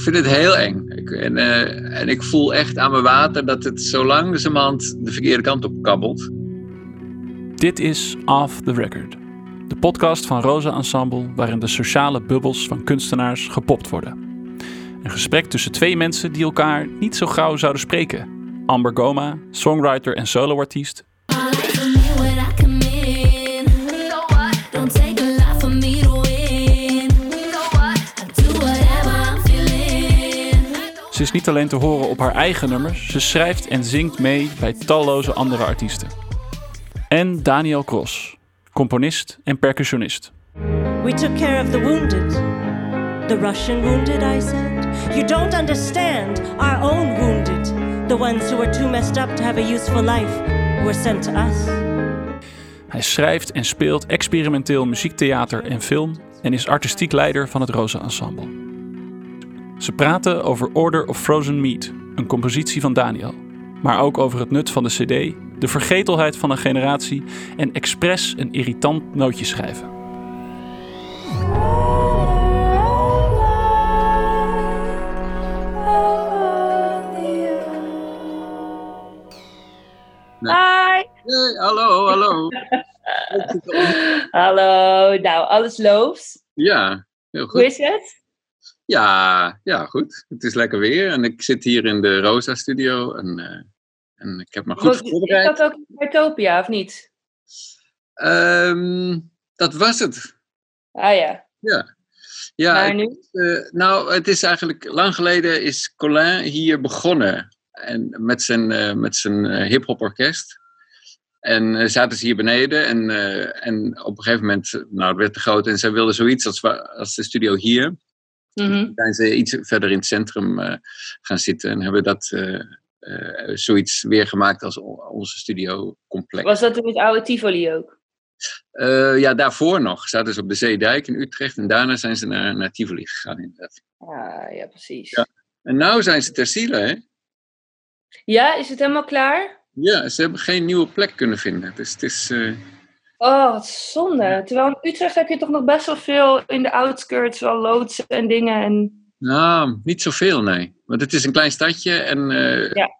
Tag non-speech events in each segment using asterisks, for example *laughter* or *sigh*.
vind het heel eng. Ik, en, eh, en ik voel echt aan mijn water dat het zo langzamerhand de verkeerde kant op kabbelt. Dit is Off the Record. De podcast van Rosa Ensemble waarin de sociale bubbels van kunstenaars gepopt worden. Een gesprek tussen twee mensen die elkaar niet zo gauw zouden spreken. Amber Goma, songwriter en soloartiest. Ze is niet alleen te horen op haar eigen nummers, ze schrijft en zingt mee bij talloze andere artiesten. En Daniel Cross, componist en percussionist. We took care of the wounded. The Russian wounded, I said. You don't understand. Our own wounded. The ones who were too messed up to have a useful life were sent to us. Hij schrijft en speelt experimenteel muziektheater en film en is artistiek leider van het Rosa Ensemble. Ze praten over Order of Frozen Meat, een compositie van Daniel, maar ook over het nut van de CD, de vergetelheid van een generatie en expres een irritant nootje schrijven. Hi. Hey, hallo, hallo. *laughs* Hallo. Nou, alles loopt. Ja, heel Hoe goed. is het? Ja, ja, goed. Het is lekker weer en ik zit hier in de Rosa Studio en, eh, en ik heb me goed Want- Is voorbereid. dat ook Utopia of niet? Ehm, dat was het. Ah ja. Ja. Ja, maar het- nu? eh, nou, het is eigenlijk lang geleden is Colin hier begonnen en met zijn, eh, met zijn hip-hop orkest. En zaten ze hier beneden en, en op een gegeven moment, nou, het werd te groot en zij wilden zoiets als, als de studio hier. Mhm. zijn ze iets verder in het centrum eh, gaan zitten en hebben dat eh, eh, zoiets weer gemaakt als onze studiocomplex. Was dat in het oude Tivoli ook? Ja, daarvoor nog zaten ze op de Zeedijk in Utrecht en daarna zijn ze naar, naar Tivoli gegaan. Inderdaad. Ah ja, precies. Ja. En nu zijn ze ter ziele, hè? Ja, is het helemaal klaar? Ja, ze hebben geen nieuwe plek kunnen vinden. Dus het is. Oh, wat zonde. Terwijl in Utrecht heb je toch nog best wel veel in de outskirts, wel loodsen en dingen. En... nou, niet zoveel, nee. Want het is een klein stadje en, eh, Ja.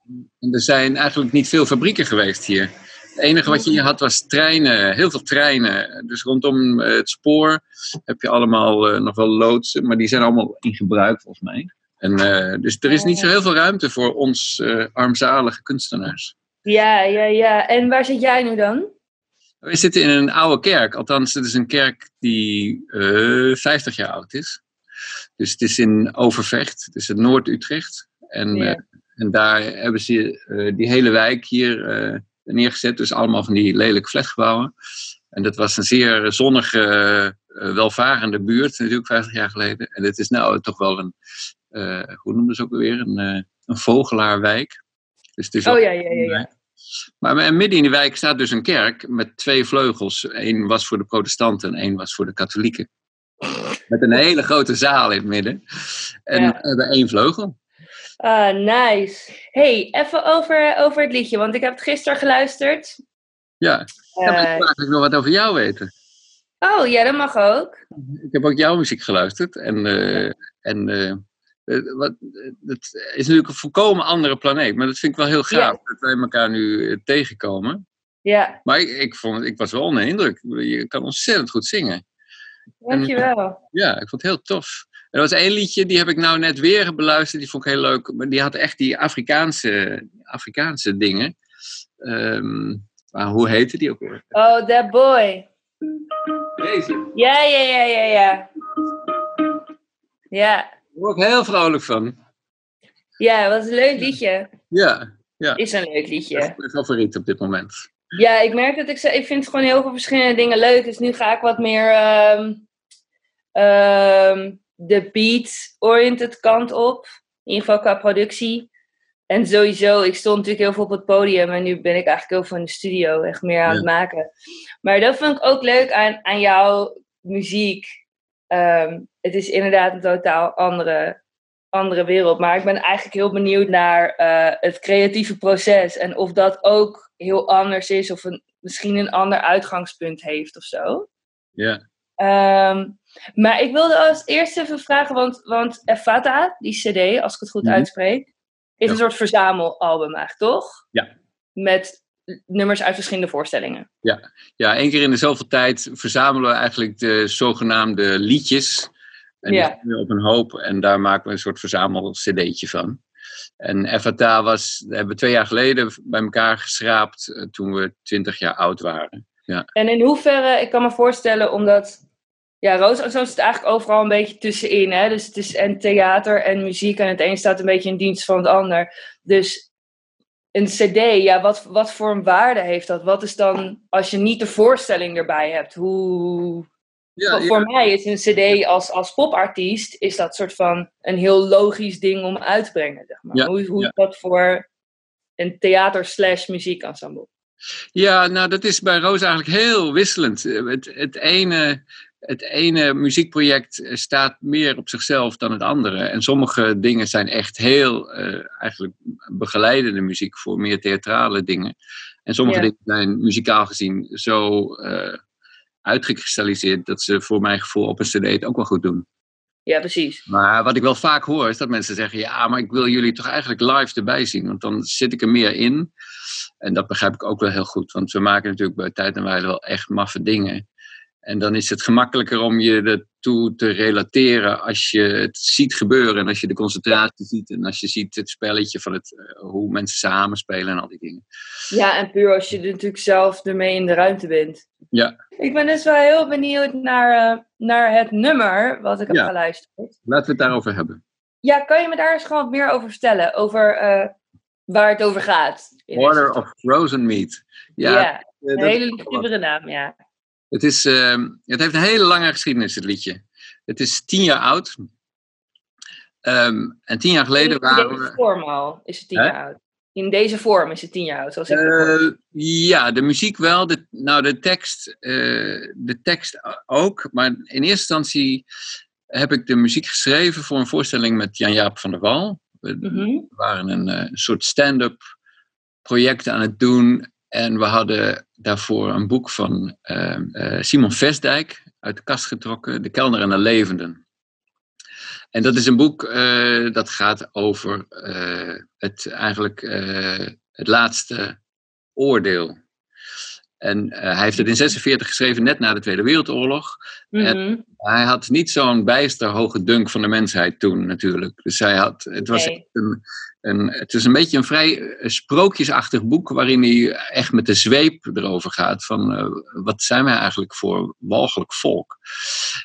er zijn eigenlijk niet veel fabrieken geweest hier. Het enige wat je hier had was treinen, heel veel treinen. Dus rondom eh, het spoor heb je allemaal eh, nog wel loodsen, maar die zijn allemaal in gebruik volgens mij. En, dus er is niet zo heel veel ruimte voor ons armzalige kunstenaars. Ja, ja, ja. En waar zit jij nu dan? We zitten in een oude kerk, althans het is een kerk die eh 50 jaar oud is. Dus het is in Overvecht, het is het Noord-Utrecht. En, Ja. eh, en daar hebben ze eh, die hele wijk hier eh, neergezet, dus allemaal van die lelijke flatgebouwen. En dat was een zeer zonnige, eh, welvarende buurt, natuurlijk 50 jaar geleden. En het is nou toch wel een, eh, hoe noemen ze ook alweer, een, eh, een vogelaarwijk. Dus het is Oh ja, ja. ja. Maar en midden in de wijk staat dus een kerk met twee vleugels. Eén was voor de protestanten en één was voor de katholieken. Met een hele grote zaal in het midden. En Ja. hebben één vleugel. Ah, nice. hey, even over, over het liedje, want ik heb het gisteren geluisterd. Ja, ja maar ik Eh, wil eigenlijk nog wat over jou weten. oh, ja, dat mag ook. Ik heb ook jouw muziek geluisterd. En, eh, en eh, eh, wat, het is natuurlijk een volkomen andere planeet. Maar dat vind ik wel heel gaaf Ja. dat wij elkaar nu eh, tegenkomen. Ja, Maar ik, ik, vond, ik was wel onder de indruk. Je kan ontzettend goed zingen. dankjewel. Ja, ik vond het heel tof. Er was één liedje, die heb ik nou net weer beluisterd. Die vond ik heel leuk. Maar die had echt die Afrikaanse, Afrikaanse dingen. Maar hoe heette die ook weer? Oh, that boy. Deze. Ja, ja, ja, ja, ja. Ja, word ik heel vrolijk van. ja, wat een leuk liedje. Ja, ja. Is een leuk Dat liedje. is mijn favoriet op dit moment. Ja, ik merk dat ik, ze- ik vind gewoon heel veel verschillende dingen leuk. Dus nu ga ik wat meer ehm, ehm, de beat-oriented kant op. In ieder geval qua productie. En sowieso, ik stond natuurlijk heel veel op het podium. En nu ben ik eigenlijk heel veel in de studio. Echt meer aan Ja. het maken. Maar dat vind ik ook leuk aan, aan jouw muziek. Ehm, het is inderdaad een totaal andere, andere wereld. Maar ik ben eigenlijk heel benieuwd naar eh, het creatieve proces. En of dat ook heel anders is. Of een, misschien een ander uitgangspunt heeft of zo. Ja. Ehm, Maar ik wilde als eerste even vragen, want, want Efata, die CD, als ik het goed Mhm. uitspreek, is Ja. een soort verzamelalbum eigenlijk, toch? Ja. Met nummers uit verschillende voorstellingen. Ja, één keer in de zoveel tijd verzamelen we eigenlijk de zogenaamde liedjes. En Ja. op een hoop en daar maken we een soort verzamel-cd'tje van. En Evata was, hebben we twee jaar geleden bij elkaar geschraapt eh, toen we twintig jaar oud waren. En in hoeverre, ik kan me voorstellen, omdat... Ja, Roos zo zit eigenlijk overal een beetje tussenin. Hè? Dus het is en theater en muziek. En het een staat een beetje in dienst van het ander. Dus een cd, ja, wat, wat voor een waarde heeft dat? Wat is dan, als je niet de voorstelling erbij hebt, hoe... voor, voor mij is een cd als, als popartiest, is dat soort van een heel logisch ding om uit te brengen. Zeg maar. Ja, Hoe, hoe ja. is dat voor een theater slash muziekensemble? Ja, nou dat is bij Roos eigenlijk heel wisselend. Eh, Het, het, ene, het ene muziekproject eh, staat meer op zichzelf dan het andere. En sommige dingen zijn echt heel eh, eigenlijk begeleidende muziek voor meer theatrale dingen. En sommige Ja. dingen zijn muzikaal gezien zo eh, uitgekristalliseerd dat ze voor mijn gevoel op een cd het ook wel goed doen. Ja, precies. Maar wat ik wel vaak hoor is dat mensen zeggen: Ja, maar ik wil jullie toch eigenlijk live erbij zien, want dan zit ik er meer in. En dat begrijp ik ook wel heel goed, want we maken natuurlijk bij Tijd en Weile wel echt maffe dingen. En dan is het gemakkelijker om je ertoe te relateren als je het ziet gebeuren en als je de concentratie ziet en als je ziet het spelletje van het, eh, hoe mensen samenspelen en al die dingen. Ja, en puur als je er natuurlijk zelf ermee in de ruimte bent. Ja. Ik ben dus wel heel benieuwd naar, eh, naar het nummer wat ik heb Ja. geluisterd. Laten we het daarover hebben. Ja, kan je me daar eens gewoon wat meer over vertellen? Over eh, waar het over gaat? Order of Frozen Meat. Ja, Ja, een hele liefdere naam, ja. Het, is, ehm, het heeft een hele lange geschiedenis, het liedje. Het is tien jaar oud. Ehm, en tien jaar geleden in waren deze we. vorm al is het tien Hè? jaar oud. In deze vorm is het tien jaar oud, zoals ik. Eh, ja, de muziek wel. De, nou, de tekst, eh, de tekst ook. Maar in eerste instantie heb ik de muziek geschreven voor een voorstelling met Jan-Jaap van der Wal. We Mhm. waren een eh, soort stand-up project aan het doen. En we hadden daarvoor een boek van eh, eh, Simon Vestdijk uit de kast getrokken, De Kelner en de Levenden. En dat is een boek eh, dat gaat over eh, het, eigenlijk het laatste oordeel. En eh, hij heeft het in 46 geschreven, net na de Tweede Wereldoorlog. Mhm. Hij had niet zo'n bijster hoge dunk van de mensheid toen natuurlijk. Dus hij had, het was een, een, het is een beetje een vrij eh, sprookjesachtig boek waarin hij echt met de zweep erover gaat van eh, wat zijn wij eigenlijk voor walgelijk volk.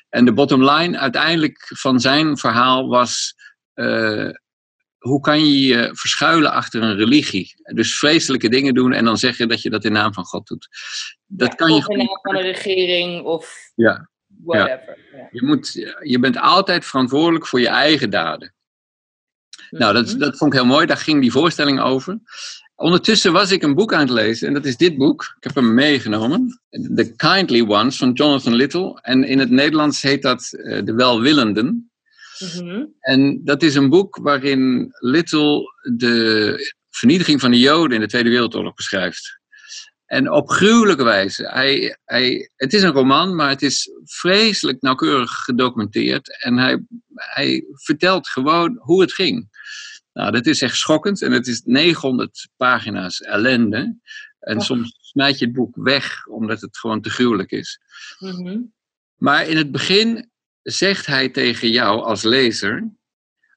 En de bottom line uiteindelijk van zijn verhaal was hoe kan je je verschuilen achter een religie? Dus vreselijke dingen doen en dan zeggen dat je dat in naam van God doet. Dat Ja, kan je of in naam van een regering of Ja. whatever. Ja. Je, moet, je bent altijd verantwoordelijk voor je eigen daden. Nou, dat, Mhm. dat vond ik heel mooi. Daar ging die voorstelling over. Ondertussen was ik een boek aan het lezen. En dat is dit boek. Ik heb hem meegenomen. The Kindly Ones van Jonathan Little. En in het Nederlands heet dat eh, De Welwillenden. Mhm. En dat is een boek waarin Little de vernietiging van de Joden in de Tweede Wereldoorlog beschrijft. En op gruwelijke wijze. Hij, hij, het is een roman, maar het is vreselijk nauwkeurig gedocumenteerd. En hij, hij vertelt gewoon hoe het ging. Nou, dat is echt schokkend. En het is 900 pagina's ellende. En soms smijt je het boek weg, omdat het gewoon te gruwelijk is. Mhm. Maar in het begin zegt hij tegen jou als lezer: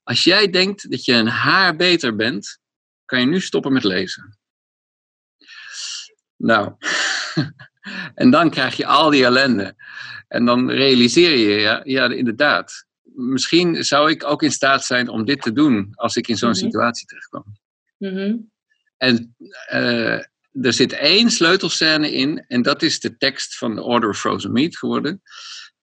Als jij denkt dat je een haar beter bent, kan je nu stoppen met lezen. Nou, *laughs* en dan krijg je al die ellende. En dan realiseer je, ja, ja, inderdaad. Misschien zou ik ook in staat zijn om dit te doen als ik in zo'n Mhm. situatie terechtkwam. Mhm. En eh, er zit één sleutelscène in, en dat is de tekst van The Order of Frozen Meat geworden.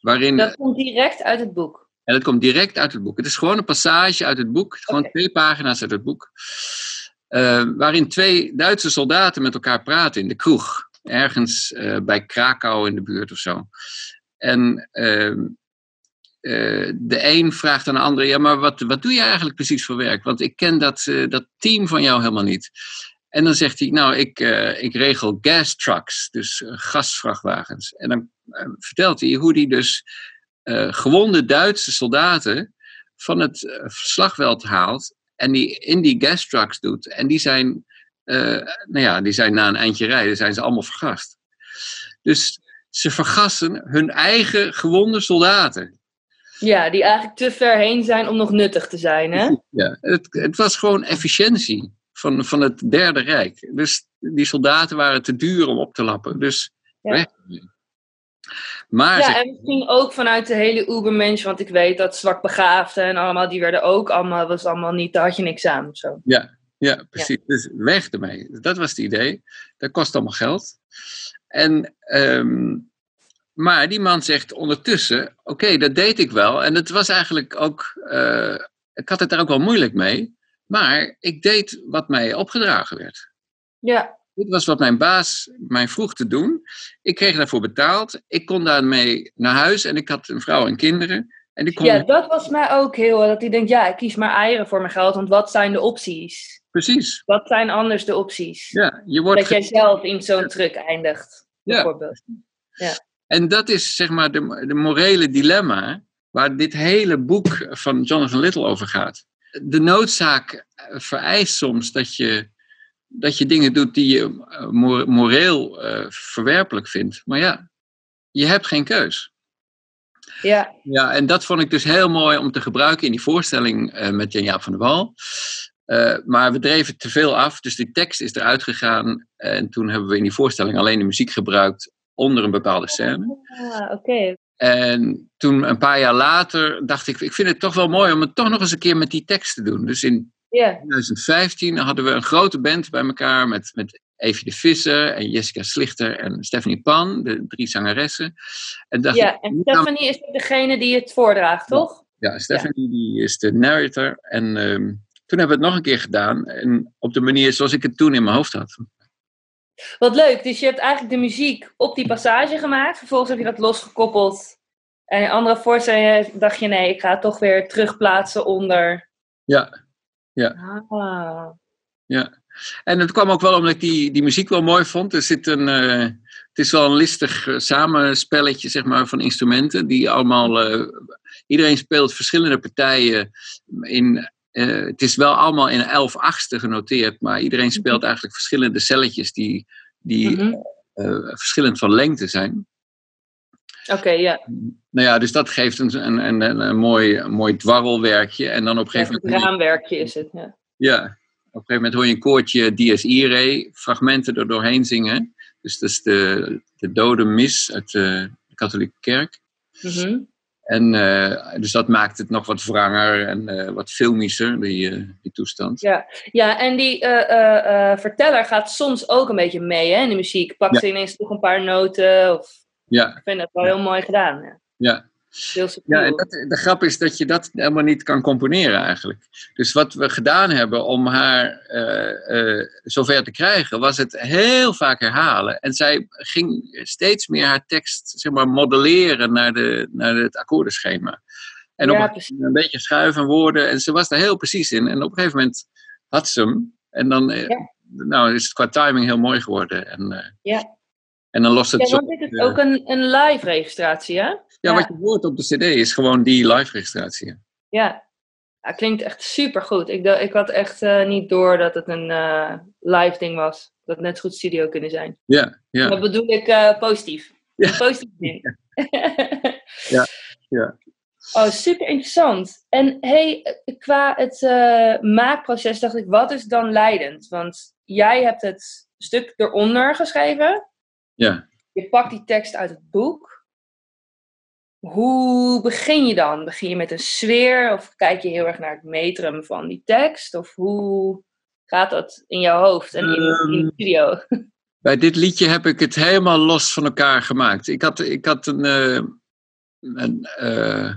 Waarin, Dat komt direct uit het boek. en dat komt direct uit het boek. Het is gewoon een passage uit het boek, gewoon twee pagina's uit het boek. eh, waarin twee Duitse soldaten met elkaar praten in de kroeg. Ergens eh, bij Krakau in de buurt of zo. En ehm, eh, de een vraagt aan de andere: Ja, maar wat, wat doe je eigenlijk precies voor werk? Want ik ken dat, dat team van jou helemaal niet. En dan zegt hij: Nou, ik, eh, ik regel gas trucks, dus eh, gasvrachtwagens. En dan eh, vertelt hij hoe hij dus gewonde Duitse soldaten van het slagveld haalt en die in die gastrucks doet. En die zijn, nou ja, die zijn na een eindje rijden, zijn ze allemaal vergast. Dus ze vergassen hun eigen gewonde soldaten. Ja, die eigenlijk te ver heen zijn om nog nuttig te zijn, hè? Ja, het, het was gewoon efficiëntie van, van het Derde Rijk. Dus die soldaten waren te duur om op te lappen. Dus Ja. weg. Maar Ja, ze- en misschien ook vanuit de hele Ubermensch, want ik weet dat zwak begaafden en allemaal, die werden ook allemaal, was allemaal niet, daar had je niks aan. of Zo. Ja, precies. Dus weg ermee. Dat was het idee. Dat kost allemaal geld. En, ehm, maar die man zegt ondertussen: Oké, dat deed ik wel. En het was eigenlijk ook. eh, ik had het daar ook wel moeilijk mee. Maar ik deed wat mij opgedragen werd. Ja, Dit was wat mijn baas mij vroeg te doen. Ik kreeg daarvoor betaald. Ik kon daarmee naar huis en ik had een vrouw en kinderen. En ik kon ja, dat was mij ook heel, dat ik denk, ja, ik kies maar eieren voor mijn geld, want wat zijn de opties? precies. Wat zijn anders de opties? Ja, je wordt dat jij zelf in zo'n truck eindigt, Ja. bijvoorbeeld. En dat is zeg maar de, de morele dilemma waar dit hele boek van Jonathan Little over gaat. De noodzaak eh, vereist soms dat je, dat je dingen doet die je eh, mo- moreel eh, verwerpelijk vindt. Maar ja, je hebt geen keus. Ja, Ja, en dat vond ik dus heel mooi om te gebruiken in die voorstelling met Jan-Jaap van der Wal. Maar we dreven te veel af, dus die tekst is eruit gegaan. En toen hebben we in die voorstelling alleen de muziek gebruikt onder een bepaalde scène. ah, oké. En toen, een paar jaar later, dacht ik, ik vind het toch wel mooi om het toch nog eens een keer met die tekst te doen. Dus in Ja, 2015 hadden we een grote band bij elkaar met, met Evie de Visser en Jessica Slichter en Stephanie Pan, de drie zangeressen. En dacht ja. ik, en Stephanie is degene die het voordraagt, toch? ja, Stephanie die is de narrator. En ehm, toen hebben we het nog een keer gedaan. En op de manier zoals ik het toen in mijn hoofd had. Wat leuk, dus je hebt eigenlijk de muziek op die passage gemaakt. Vervolgens heb je dat losgekoppeld. En in andere voorstellingen dacht je, nee, ik ga het toch weer terugplaatsen onder... Ja, Ah. ja. En het kwam ook wel omdat ik die, die muziek wel mooi vond. Er zit een, eh, het is wel een listig eh, samenspelletje zeg maar, van instrumenten. Die allemaal, eh, iedereen speelt verschillende partijen. In, eh, het is wel allemaal in 11 achtste genoteerd. Maar iedereen speelt eigenlijk verschillende celletjes die, die Mhm. eh, verschillend van lengte zijn. Oké, ja. Nou ja, dus dat geeft een, een, een, een, een mooi, een mooi dwarrelwerkje. En dan op een gegeven moment. raamwerkje is het, ja. Ja, op een gegeven moment hoor je een koortje Dies Irae, fragmenten er doorheen zingen. Dus dat is de, de dode mis uit de, de katholieke kerk. Mhm. En eh, dus dat maakt het nog wat wranger en eh, wat filmischer, die, eh, die toestand. Ja, ja en die verteller gaat soms ook een beetje mee hè, in de muziek. Pakt Ja. ze ineens toch een paar noten. Of... Ja, Ik vind dat wel heel mooi gedaan. Ja. ja. Heel ja en dat, de grap is dat je dat helemaal niet kan componeren eigenlijk. Dus wat we gedaan hebben om haar eh, eh, zover te krijgen, was het heel vaak herhalen. En zij ging steeds meer haar tekst zeg maar, modelleren naar, de, naar het akkoordenschema. En op Ja, een, precies. een beetje schuiven woorden. En ze was daar heel precies in. En op een gegeven moment had ze hem. En dan eh, Ja. nou, is het qua timing heel mooi geworden. En, Ja. En dan lost het Ja, zo. want dit is eh, ook een, een live registratie, hè? ja, ja. wat je hoort op de CD is gewoon die live registratie. Ja. ja klinkt echt super goed. Ik, ik had echt eh, niet door dat het een eh, live ding was. Dat het net zo goed studio kunnen zijn. Ja, ja. Dat bedoel ik eh, positief. *laughs* Ja. Positief zin. *laughs* Ja, ja. Oh, super interessant. En hey, eh, qua het eh, maakproces dacht ik, wat is dan leidend? Want jij hebt het stuk eronder geschreven. Ja. Je pakt die tekst uit het boek. Hoe begin je dan? Begin je met een sfeer of kijk je heel erg naar het metrum van die tekst? Of hoe gaat dat in jouw hoofd en in, in de studio? *laughs* Bij dit liedje heb ik het helemaal los van elkaar gemaakt. Ik had, ik had een, eh, een, eh,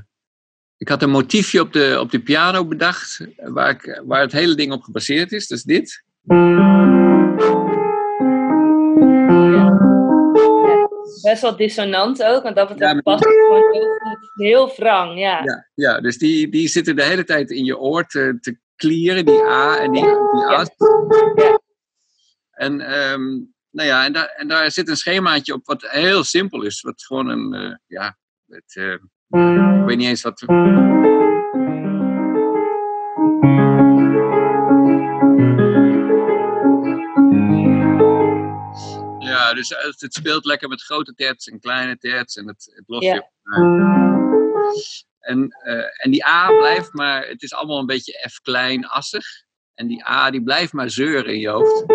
ik had een motiefje op de, op de piano bedacht, waar, ik, waar het hele ding op gebaseerd is. Dus dit. Best wel dissonant ook, want dat betreft past het gewoon heel goed. Heel wrang, ja. Ja, ja dus die, die zitten de hele tijd in je oor te, te klieren, die A en die, die. Ja. En, ehm, nou ja, en, daar, en daar zit een schemaatje op wat heel simpel is. Wat gewoon een, eh, ja, het, eh, Ik weet niet eens wat. Dus eh, het speelt lekker met grote terts en kleine terts en het, het lost je op. En, eh, en die A blijft maar, het is allemaal een beetje F klein assig. En die A die blijft maar zeuren in je hoofd.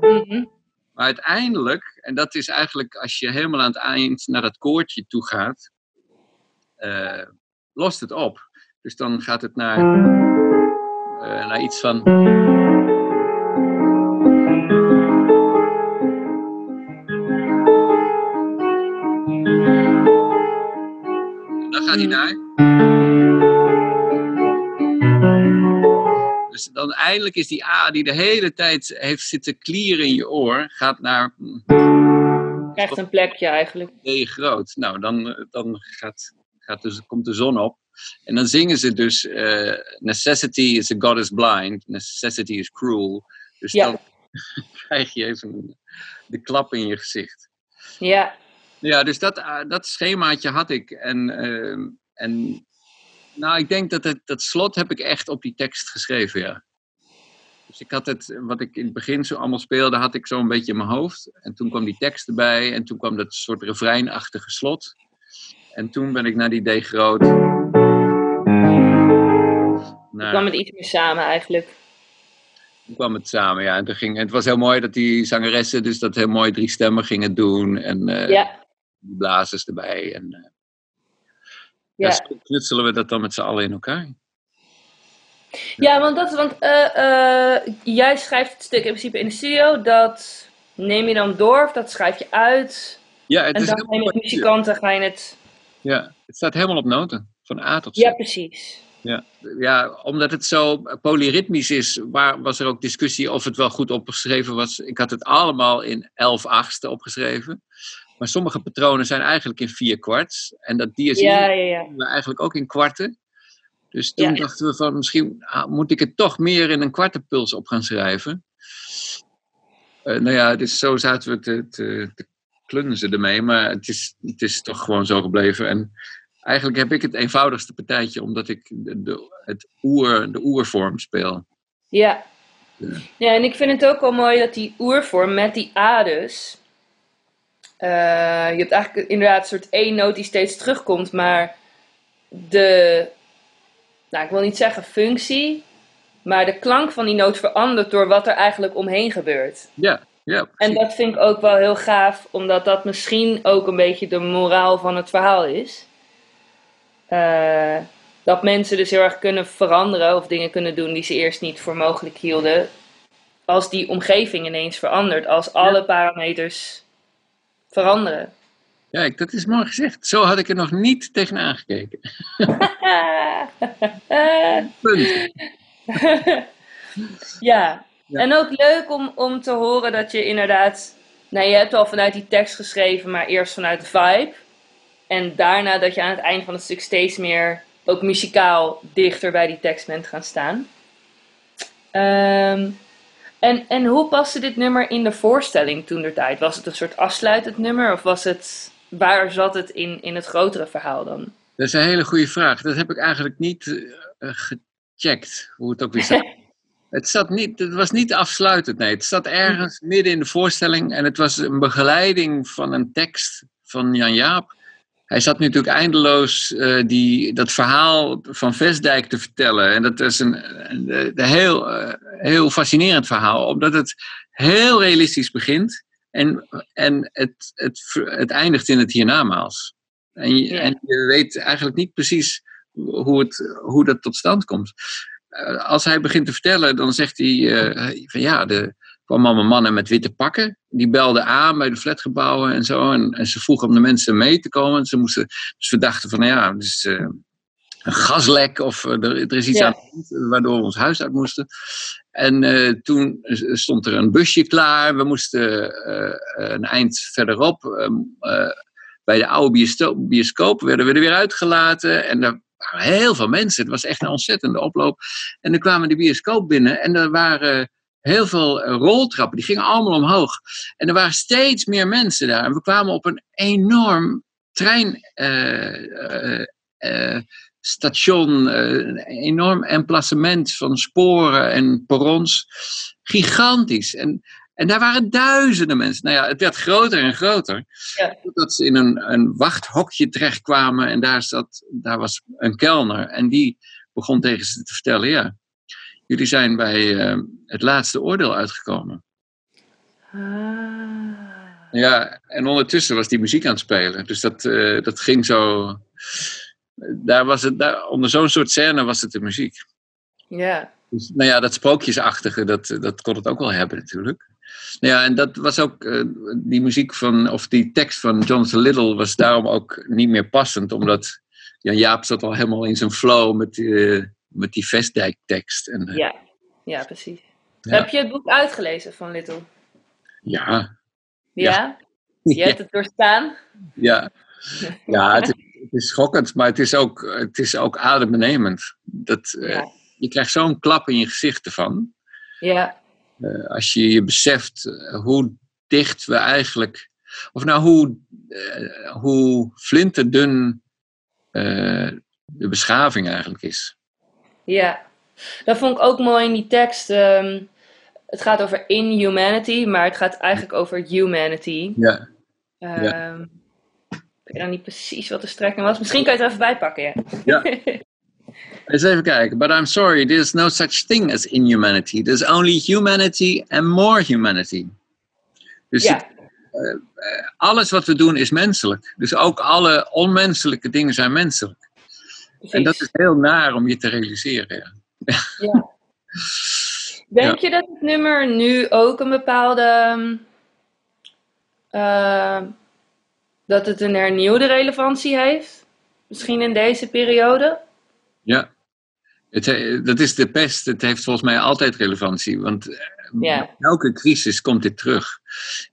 Mhm. Maar uiteindelijk, en dat is eigenlijk als je helemaal aan het eind naar dat koortje toe gaat, eh, lost het op. Dus dan gaat het naar, naar iets van. Gaat hij naar. Dus dan eindelijk is die A die de hele tijd heeft zitten klieren in je oor, gaat naar Krijgt een plekje eigenlijk. D groot. Nou, dan, dan gaat, gaat dus, komt de zon op. En dan zingen ze dus: eh, Necessity is a God is blind, necessity is cruel. Dus Ja. dan *laughs* krijg je even de klap in je gezicht. Ja, Ja, dus dat, eh, dat schemaatje had ik. En, ehm, en nou, ik denk dat het, dat slot heb ik echt op die tekst geschreven, ja. Dus ik had het, wat ik in het begin zo allemaal speelde, had ik zo een beetje in mijn hoofd. En toen kwam die tekst erbij en toen kwam dat soort refreinachtige slot. En toen ben ik naar die D groot. Naar, kwam het iets meer samen eigenlijk. toen kwam het samen, ja. En toen ging, het was heel mooi dat die zangeressen dus dat heel mooi drie stemmen gingen doen. En eh, Ja, die blazers erbij. En eh, ja. ja. knutselen we dat dan met z'n allen in elkaar. Ja, want, dat, want eh, eh, jij schrijft het stuk in principe in de studio. Dat neem je dan door of dat schrijf je uit. Ja, het, En is dan ga je met muzikanten ga je het... ja, het staat helemaal op noten. Van A tot Z. Ja, precies. Ja. ja, omdat het zo polyritmisch is, waar, was er ook discussie of het wel goed opgeschreven was. Ik had het allemaal in 11 achtste opgeschreven. Maar sommige patronen zijn eigenlijk in vier kwarts. En dat DSI Ja, eigenlijk ook in kwarten. Dus toen dachten we van misschien ah, moet ik het toch meer in een kwartenpuls op gaan schrijven. Eh, nou ja, dus zo zaten we te, te, te klunzen ermee. Maar het is, het is toch gewoon zo gebleven. En eigenlijk heb ik het eenvoudigste partijtje, omdat ik de, de, het oer, de oervorm speel. Ja. Ja. ja, en ik vind het ook wel mooi dat die oervorm met die A dus. Eh, je hebt eigenlijk inderdaad een soort één noot die steeds terugkomt, maar de, nou ik wil niet zeggen functie, maar de klank van die noot verandert door wat er eigenlijk omheen gebeurt. Ja, ja. En dat vind ik ook wel heel gaaf, omdat dat misschien ook een beetje de moraal van het verhaal is. Eh, dat mensen dus heel erg kunnen veranderen of dingen kunnen doen die ze eerst niet voor mogelijk hielden. Als die omgeving ineens verandert, als alle parameters veranderen. Ik- dat is mooi gezegd. Zo had ik er nog niet tegenaan gekeken. *laughs* Punt. *laughs* ja. Ja. en ook leuk om, om te horen dat je inderdaad. Nou, je hebt al vanuit die tekst geschreven, maar eerst vanuit de vibe. En daarna dat je aan het eind van het stuk steeds meer, ook muzikaal, dichter bij die tekst bent gaan staan. Ehm, en, en hoe paste dit nummer in de voorstelling toen der tijd? Was het een soort afsluitend nummer of was het, waar zat het in, in het grotere verhaal dan? Dat is een hele goede vraag. Dat heb ik eigenlijk niet eh, gecheckt, hoe het ook weer zat. *laughs* Het, zat niet, het was niet afsluitend, nee. Het zat ergens midden in de voorstelling en het was een begeleiding van een tekst van Jan Jaap. Hij zat natuurlijk eindeloos eh, die, dat verhaal van Vestdijk te vertellen. En dat is een, een, een heel, eh, heel fascinerend verhaal, omdat het heel realistisch begint en, en het, het, het eindigt in het hiernamaals. En je, Ja. en je weet eigenlijk niet precies hoe, het, hoe dat tot stand komt. Eh, als hij begint te vertellen, dan zegt hij van ja, er kwamen allemaal mannen met witte pakken. Die belden aan bij de flatgebouwen en zo. En, en ze vroegen om de mensen mee te komen. Ze moesten, dus we dachten van nou ja, dus, eh, een gaslek of eh, er, er is iets Ja. aan de hand, waardoor we ons huis uit moesten. En eh, toen stond er een busje klaar. We moesten eh, een eind verderop, ehm, eh, bij de oude bioscoop, werden we er weer uitgelaten. En er waren heel veel mensen. Het was echt een ontzettende oploop. En dan kwamen we de bioscoop binnen en er waren heel veel eh, roltrappen. Die gingen allemaal omhoog. En er waren steeds meer mensen daar. En we kwamen op een enorm trein. eh, eh, een enorm emplacement van sporen en perrons. Gigantisch. En, en daar waren duizenden mensen. Nou ja, het werd groter en groter. Ja. Totdat ze in een, een wachthokje terechtkwamen en daar, zat, daar was een kelner. En die begon tegen ze te vertellen, ja, jullie zijn bij eh, het laatste oordeel uitgekomen. Ah. Ja, en ondertussen was die muziek aan het spelen. Dus dat, eh, dat ging zo. Daar was het, daar, onder zo'n soort scène was het de muziek. Ja. Dus, nou ja, dat sprookjesachtige, dat, dat kon het ook wel hebben natuurlijk. Nou ja, en dat was ook, eh, die muziek van, of die tekst van Jonathan Little was daarom ook niet meer passend, omdat Jan Jaap zat al helemaal in zijn flow met, met die Vestdijk tekst. En, eh, Ja. ja, precies. Ja. Heb je het boek uitgelezen van Little? ja, Ja? Je *laughs* hebt het doorstaan? ja, *laughs* ja het, is- het is schokkend, maar het is ook, het is ook adembenemend. Dat, eh. Je krijgt zo'n klap in je gezicht ervan. Ja. Eh, als je je beseft hoe dicht we eigenlijk, of nou hoe, eh, hoe flinterdun de beschaving eigenlijk is. Ja. Dat vond ik ook mooi in die tekst. ehm, het gaat over inhumanity, maar het gaat eigenlijk over humanity. Ja, Ehm, Ik weet dan niet precies wat de strekking was. Misschien kan je het er even bij pakken, ja. Ja. *laughs* eens even kijken. But I'm sorry, there's no such thing as inhumanity. There's only humanity and more humanity. Dus ja. het- alles wat we doen is menselijk. Dus ook alle onmenselijke dingen zijn menselijk. Precies. En dat is heel naar om je te realiseren. Ja. Ja. *laughs* Denk je dat het nummer nu ook een bepaalde. ehm, eh, dat het een hernieuwde relevantie heeft? Misschien in deze periode? Ja, het, he- dat is de pest. Het heeft volgens mij altijd relevantie. Want eh, elke crisis komt dit terug.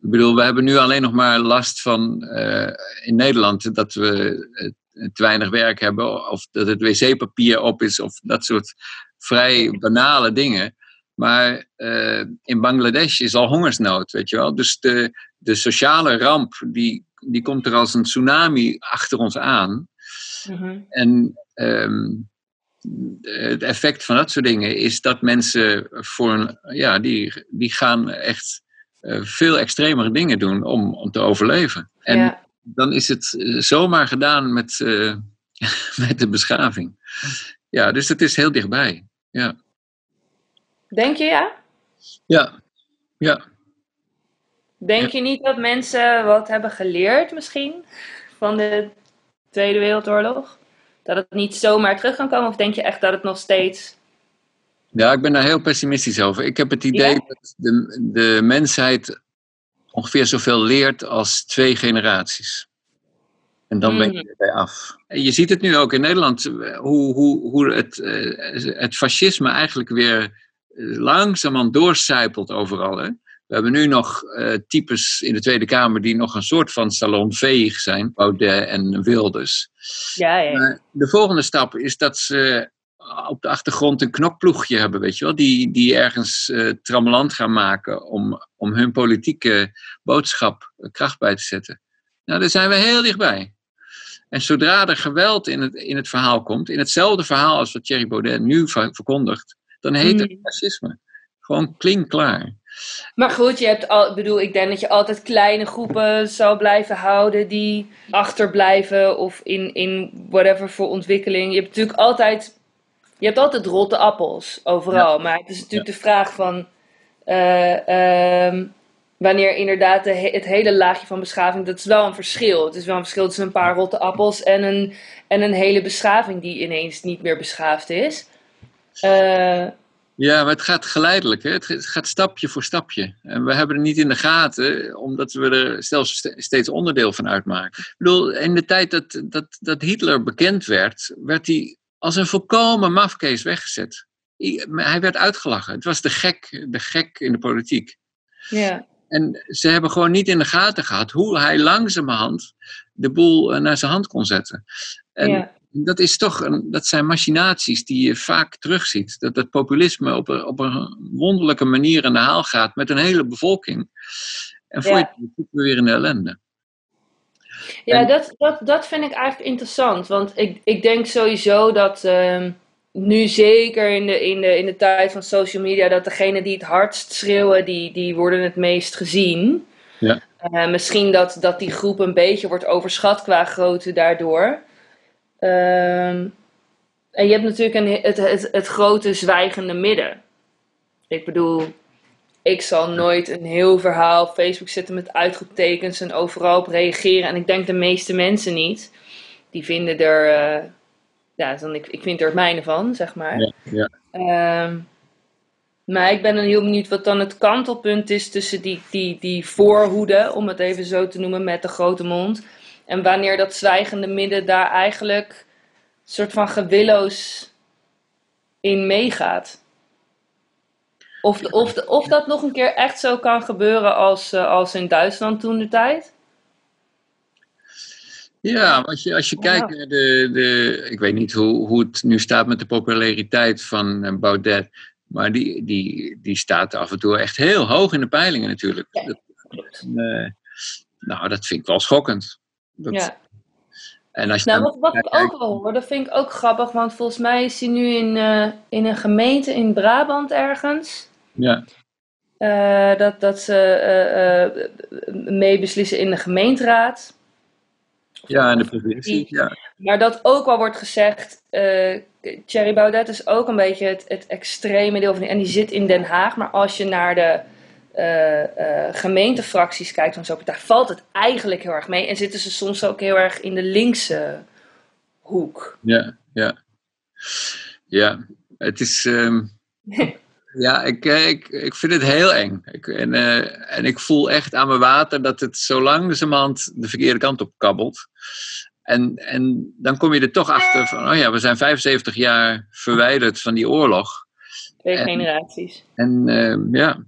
Ik bedoel, we hebben nu alleen nog maar last van eh, in Nederland dat we eh, te weinig werk hebben. Of dat het wc-papier op is. Of dat soort vrij banale dingen. Maar eh, in Bangladesh is al hongersnood, weet je wel. Dus de, de sociale ramp, die, die komt er als een tsunami achter ons aan. Mhm. En ehm, het effect van dat soort dingen is dat mensen voor een, ja, die, die gaan echt eh, veel extremere dingen doen om, om te overleven. En Ja. Dan is het eh, zomaar gedaan met, eh, *laughs* met de beschaving. Ja, dus het is heel dichtbij. Ja, Denk je ja? ja, ja. Denk je niet dat mensen wat hebben geleerd misschien van de Tweede Wereldoorlog? Dat het niet zomaar terug kan komen? Of denk je echt dat het nog steeds... Ja, ik ben daar heel pessimistisch over. Ik heb het idee Ja? dat de, de mensheid ongeveer zoveel leert als twee generaties. En dan ben je Mhm. erbij af. En je ziet het nu ook in Nederland, hoe, hoe, hoe het, eh, het fascisme eigenlijk weer eh, langzamerhand doorcijpelt overal. Hè? We hebben nu nog eh, types in de Tweede Kamer die nog een soort van salonveeg zijn. Baudet en Wilders. Ja, ja, ja. Maar de volgende stap is dat ze op de achtergrond een knokploegje hebben, weet je wel, die, die ergens eh trammeland gaan maken om, om hun politieke boodschap eh, kracht bij te zetten. Nou, daar zijn we heel dichtbij. En zodra er geweld in het, in het verhaal komt, in hetzelfde verhaal als wat Thierry Baudet nu ver- verkondigt, dan heet het Mhm. fascisme. Gewoon klinkklaar. Maar goed, je hebt al, ik bedoel, ik denk dat je altijd kleine groepen zal blijven houden die achterblijven of in, in whatever voor ontwikkeling. Je hebt natuurlijk altijd, je hebt altijd rotte appels overal. Maar het is natuurlijk de vraag van eh, ehm, wanneer inderdaad de he- het hele laagje van beschaving, dat is wel een verschil. Het is wel een verschil tussen een paar rotte appels en een, en een hele beschaving die ineens niet meer beschaafd is. Eh, Ja, maar het gaat geleidelijk. Hè? Het gaat stapje voor stapje. En we hebben het niet in de gaten, omdat we er zelfs ste- steeds onderdeel van uitmaken. Ik bedoel, in de tijd dat, dat, dat Hitler bekend werd, werd hij als een volkomen mafkees weggezet. Hij werd uitgelachen. Het was de gek, de gek in de politiek. ja. En ze hebben gewoon niet in de gaten gehad hoe hij langzamerhand de boel eh, naar zijn hand kon zetten. En ja. dat, is toch een, dat zijn machinaties die je vaak terugziet. Dat het populisme op een, op een wonderlijke manier aan de haal gaat met een hele bevolking. En voor Ja. je zitten we weer in de ellende. Ja, En- dat, dat, dat vind ik eigenlijk interessant. Want ik, ik denk sowieso dat ehm, nu zeker in de, in, de, in de tijd van social media, dat degenen die het hardst schreeuwen, die, die worden het meest gezien. Ja. Eh, misschien dat, dat die groep een beetje wordt overschat qua grootte daardoor. Ehm, en je hebt natuurlijk een, het, het, het grote zwijgende midden. Ik bedoel, ik zal nooit een heel verhaal op Facebook zetten met uitroeptekens en overal op reageren. En ik denk de meeste mensen niet. Die vinden er, eh, ja, dan, ik, ik vind er het mijne van, zeg maar. Ja, ja. Ehm, maar ik ben dan heel benieuwd wat dan het kantelpunt is tussen die, die, die voorhoede, om het even zo te noemen, met de grote mond. En wanneer dat zwijgende midden daar eigenlijk een soort van gewilloos in meegaat. Of, de- of, de- of dat nog een keer echt zo kan gebeuren als, eh, als in Duitsland toen de tijd. Ja, als je, als je kijkt naar de, de. Ik weet niet hoe, hoe het nu staat met de populariteit van eh, Baudet. Maar die, die, die staat af en toe echt heel hoog in de peilingen natuurlijk. Ja, Dat, Klopt. eh, nou, dat vind ik wel schokkend. Dat, Ja. En als je Nou, wat, wat ik ook wel hoor, dat vind ik ook grappig, want volgens mij is hij nu in, eh, in een gemeente in Brabant ergens. Ja, eh, dat, dat ze eh, eh, meebeslissen in de gemeenteraad. ja, en de provincie. Ja, Maar dat ook wel wordt gezegd, eh Thierry Baudet is ook een beetje het, het extreme deel van die, en die zit in Den Haag. Maar als je naar de gemeentefracties kijkt van zo'n partij, valt het eigenlijk heel erg mee. En zitten ze soms ook heel erg in de linkse hoek. ja, ja. Ja, het is. ehm, *laughs* ja, ik, eh, ik, ik vind het heel eng. Ik, en, eh, en ik voel echt aan mijn water dat het zo langzamerhand de verkeerde kant op kabbelt. En, en dan kom je er toch achter van, oh ja, we zijn 75 jaar verwijderd van die oorlog. Twee En- generaties. En ehm, ja,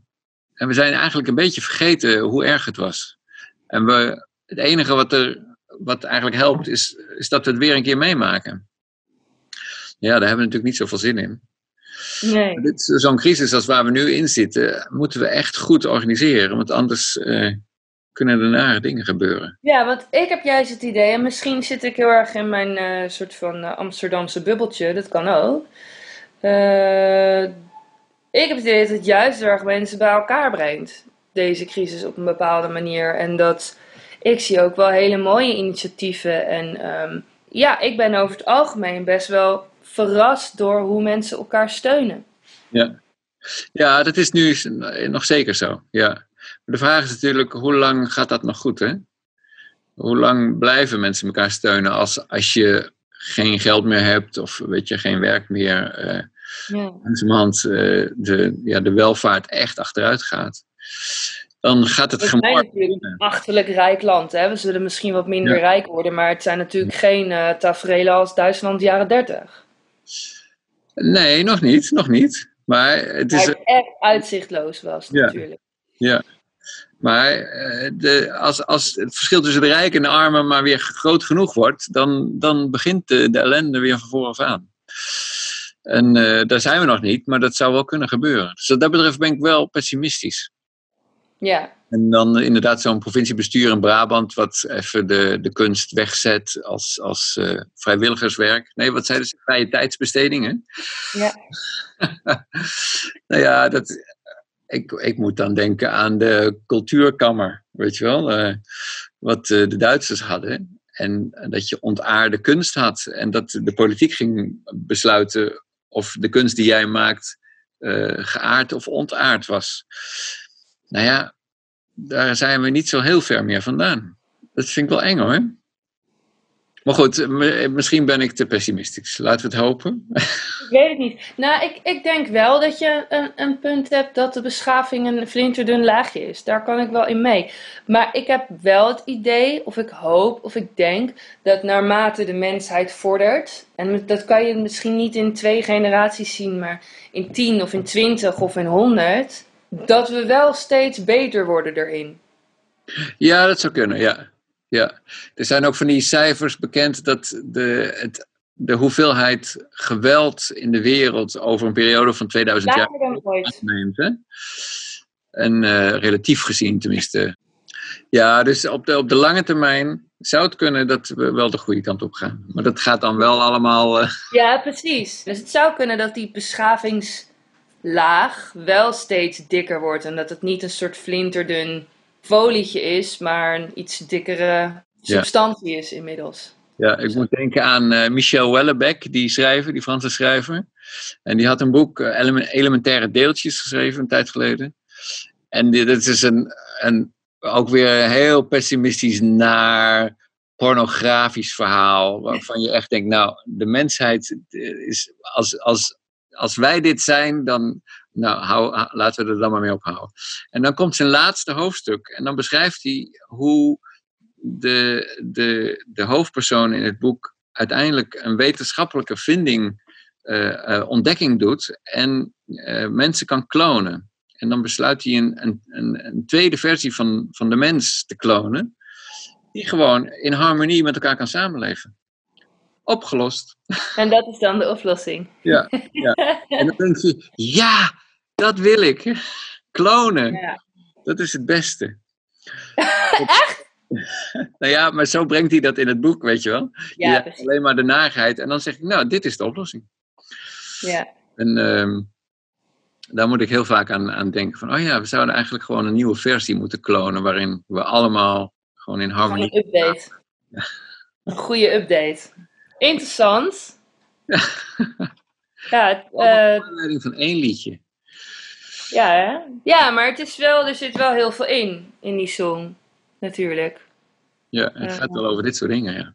en we zijn eigenlijk een beetje vergeten hoe erg het was. En we, het enige wat, er, wat eigenlijk helpt, is, is dat we het weer een keer meemaken. Ja, daar hebben we natuurlijk niet zoveel zin in. Nee. Dit- Zo'n crisis als waar we nu in zitten, moeten we echt goed organiseren. Want anders eh, kunnen er nare dingen gebeuren. Ja, want ik heb juist het idee, en misschien zit ik heel erg in mijn eh, soort van eh, Amsterdamse bubbeltje, dat kan ook. Ik heb het idee dat het juist erg mensen bij elkaar brengt, deze crisis op een bepaalde manier. En dat ik zie ook wel hele mooie initiatieven. En ehm, ja, ik ben over het algemeen best wel verrast door hoe mensen elkaar steunen. Ja. ja, dat is nu nog zeker zo. Ja. Maar de vraag is natuurlijk, hoe lang gaat dat nog goed? Hè? Hoe lang blijven mensen elkaar steunen als, als je geen geld meer hebt of weet je, geen werk meer? eh Ja. langzamerhand eh, de, ja, de welvaart echt achteruit gaat. Dan gaat het We zijn natuurlijk een achterlijk rijk land. Hè? We zullen misschien wat minder Ja. rijk worden, maar het zijn natuurlijk geen eh tafereelen als Duitsland jaren 30. Nee, nog niet, nog niet. Maar het is, het echt uitzichtloos was Ja. natuurlijk. Ja. Maar eh, de, als, als het verschil tussen de rijken en de armen maar weer groot genoeg wordt, dan, dan begint de, de ellende weer van vooraf aan. En eh, daar zijn we nog niet, maar dat zou wel kunnen gebeuren. Dus wat dat betreft ben ik wel pessimistisch. Ja, En dan eh, inderdaad zo'n provinciebestuur in Brabant, wat even de, de kunst wegzet als, als eh, vrijwilligerswerk. Nee, wat zeiden ze? Vrije tijdsbesteding, hè? ja. *laughs* nou ja, dat, ik, ik moet dan denken aan de cultuurkammer, weet je wel, eh, wat de Duitsers hadden. En dat je ontaarde kunst had. En dat de politiek ging besluiten of de kunst die jij maakt geaard of ontaard was. Nou ja, daar zijn we niet zo heel ver meer vandaan. Dat vind ik wel eng hoor. Maar goed, misschien ben ik te pessimistisch. Laten we het hopen. Ik weet het niet. Nou, ik, ik denk wel dat je een, een punt hebt dat de beschaving een flinterdun laagje is. Daar kan ik wel in mee. Maar ik heb wel het idee, of ik hoop, of ik denk, dat naarmate de mensheid vordert, en dat kan je misschien niet in twee generaties zien, maar in tien of in twintig of in honderd, dat we wel steeds beter worden erin. Ja, dat zou kunnen, ja. ja. Er zijn ook van die cijfers bekend dat de, het, de hoeveelheid geweld in de wereld over een periode van 2000 jaar Lager dan ooit. neemt. Hè? En eh, relatief gezien tenminste. Ja, dus op de, op de lange termijn zou het kunnen dat we wel de goede kant op gaan. Maar dat gaat dan wel allemaal. eh, Ja, precies. Dus het zou kunnen dat die beschavingslaag wel steeds dikker wordt. En dat het niet een soort flinterdun folietje is, maar een iets dikkere substantie is inmiddels. Ja, ik moet denken aan eh, Michel Houellebecq, die schrijver, die Franse schrijver. En die had een boek, eh, Eleme- Elementaire Deeltjes, geschreven een tijd geleden. En dit, dit is een, een, ook weer een heel pessimistisch naar pornografisch verhaal. Waarvan je echt denkt, nou, de mensheid eh, is, als, als, als wij dit zijn, dan, nou, hou, laten we er dan maar mee ophouden. En dan komt zijn laatste hoofdstuk en dan beschrijft hij hoe de, de, de hoofdpersoon in het boek uiteindelijk een wetenschappelijke vinding, eh, eh, ontdekking doet en eh, mensen kan klonen. En dan besluit hij een, een, een, een tweede versie van, van de mens te klonen, die gewoon in harmonie met elkaar kan samenleven. Opgelost. En dat is dan de oplossing. Ja, ja. *laughs* En dan denk je, ja, dat wil ik. Klonen, Ja. dat is het beste. *laughs* *laughs* nou ja, maar zo brengt hij dat in het boek, weet je wel. Ja, Je alleen maar de narigheid. En dan zeg ik, nou, dit is de oplossing. Ja. En ehm, daar moet ik heel vaak aan, aan denken. Van, oh ja, we zouden eigenlijk gewoon een nieuwe versie moeten klonen. Waarin we allemaal gewoon in Gewoon harmonie... een update. Een goede update. Interessant. *laughs* Ja, het, Naar eh, van één liedje. ja, hè? ja, maar het is wel, er zit wel heel veel in, in die song. Natuurlijk. Ja, het Ja. gaat wel over dit soort dingen, ja.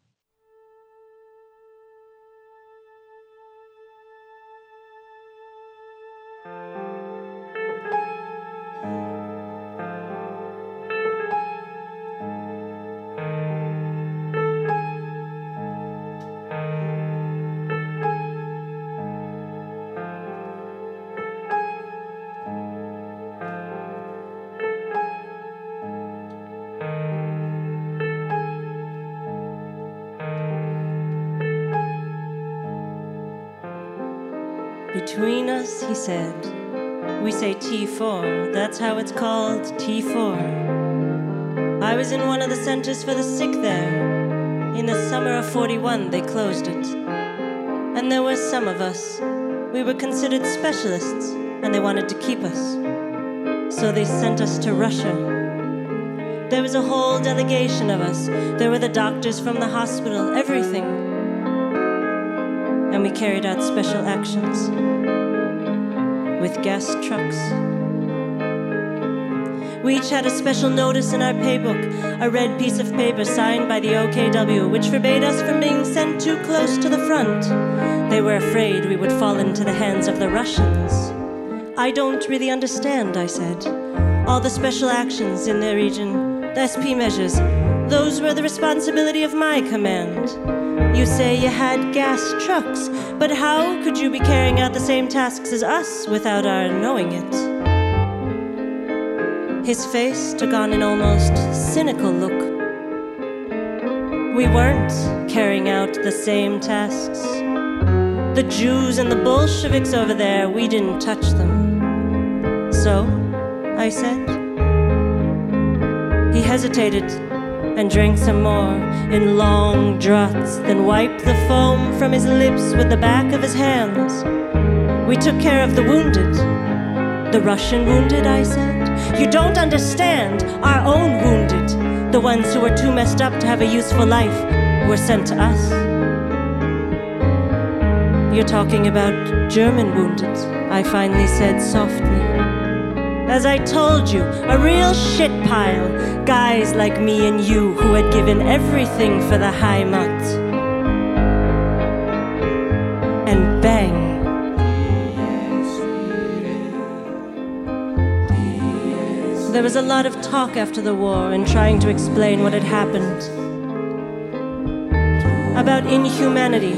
It's called, T4. I was in one of the centers for the sick there. In the summer of 41, they closed it. And there were some of us. We were considered specialists, and they wanted to keep us. So they sent us to Russia. There was a whole delegation of us. There were the doctors from the hospital, everything. And we carried out special actions with gas trucks. We each had a special notice in our paybook, a red piece of paper signed by the OKW, which forbade us from being sent too close to the front. They were afraid we would fall into the hands of the Russians. I don't really understand, I said. All the special actions in their region, the SP measures, those were the responsibility of my command. You say you had gas trucks, but how could you be carrying out the same tasks as us without our knowing it? His face took on an almost cynical look. We weren't carrying out the same tasks. The Jews and the Bolsheviks over there, we didn't touch them. So, I said. He hesitated and drank some more in long draughts, then wiped the foam from his lips with the back of his hands. We took care of the wounded. The Russian wounded, I said. You don't understand. Our own wounded. The ones who were too messed up to have a useful life were sent to us. You're talking about German wounded, I finally said softly. As I told you, a real shit pile. Guys like me and you who had given everything for the Heimat. There was a lot of talk after the war and trying to explain what had happened. About inhumanity.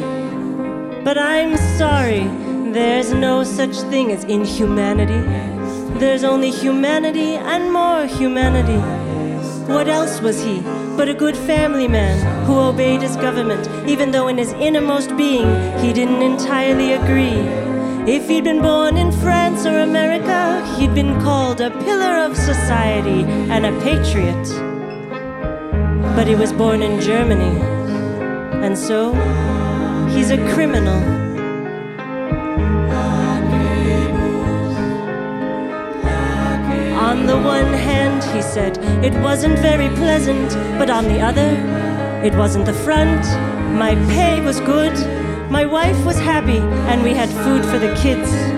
But I'm sorry, there's no such thing as inhumanity. There's only humanity and more humanity. What else was he but a good family man who obeyed his government, even though in his innermost being he didn't entirely agree? If he'd been born in France or America, he'd been called a pillar of society and a patriot. but he was born in Germany, and so he's a criminal. On the one hand, he said, it wasn't very pleasant, but on the other, it wasn't the front. My pay was good, my wife was happy, and we had food for the kids.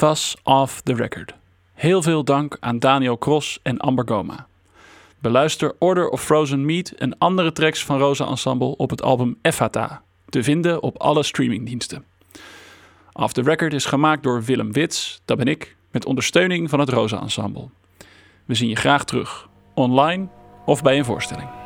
Was Off the Record. Heel veel dank aan Daniel Cross en Amber Goma. Beluister Order of Frozen Meat en andere tracks van Rosa Ensemble op het album Effata, te vinden op alle streamingdiensten. Off the Record is gemaakt door Willem Wits, dat ben ik, met ondersteuning van het Rosa Ensemble. We zien je graag terug, online of bij een voorstelling.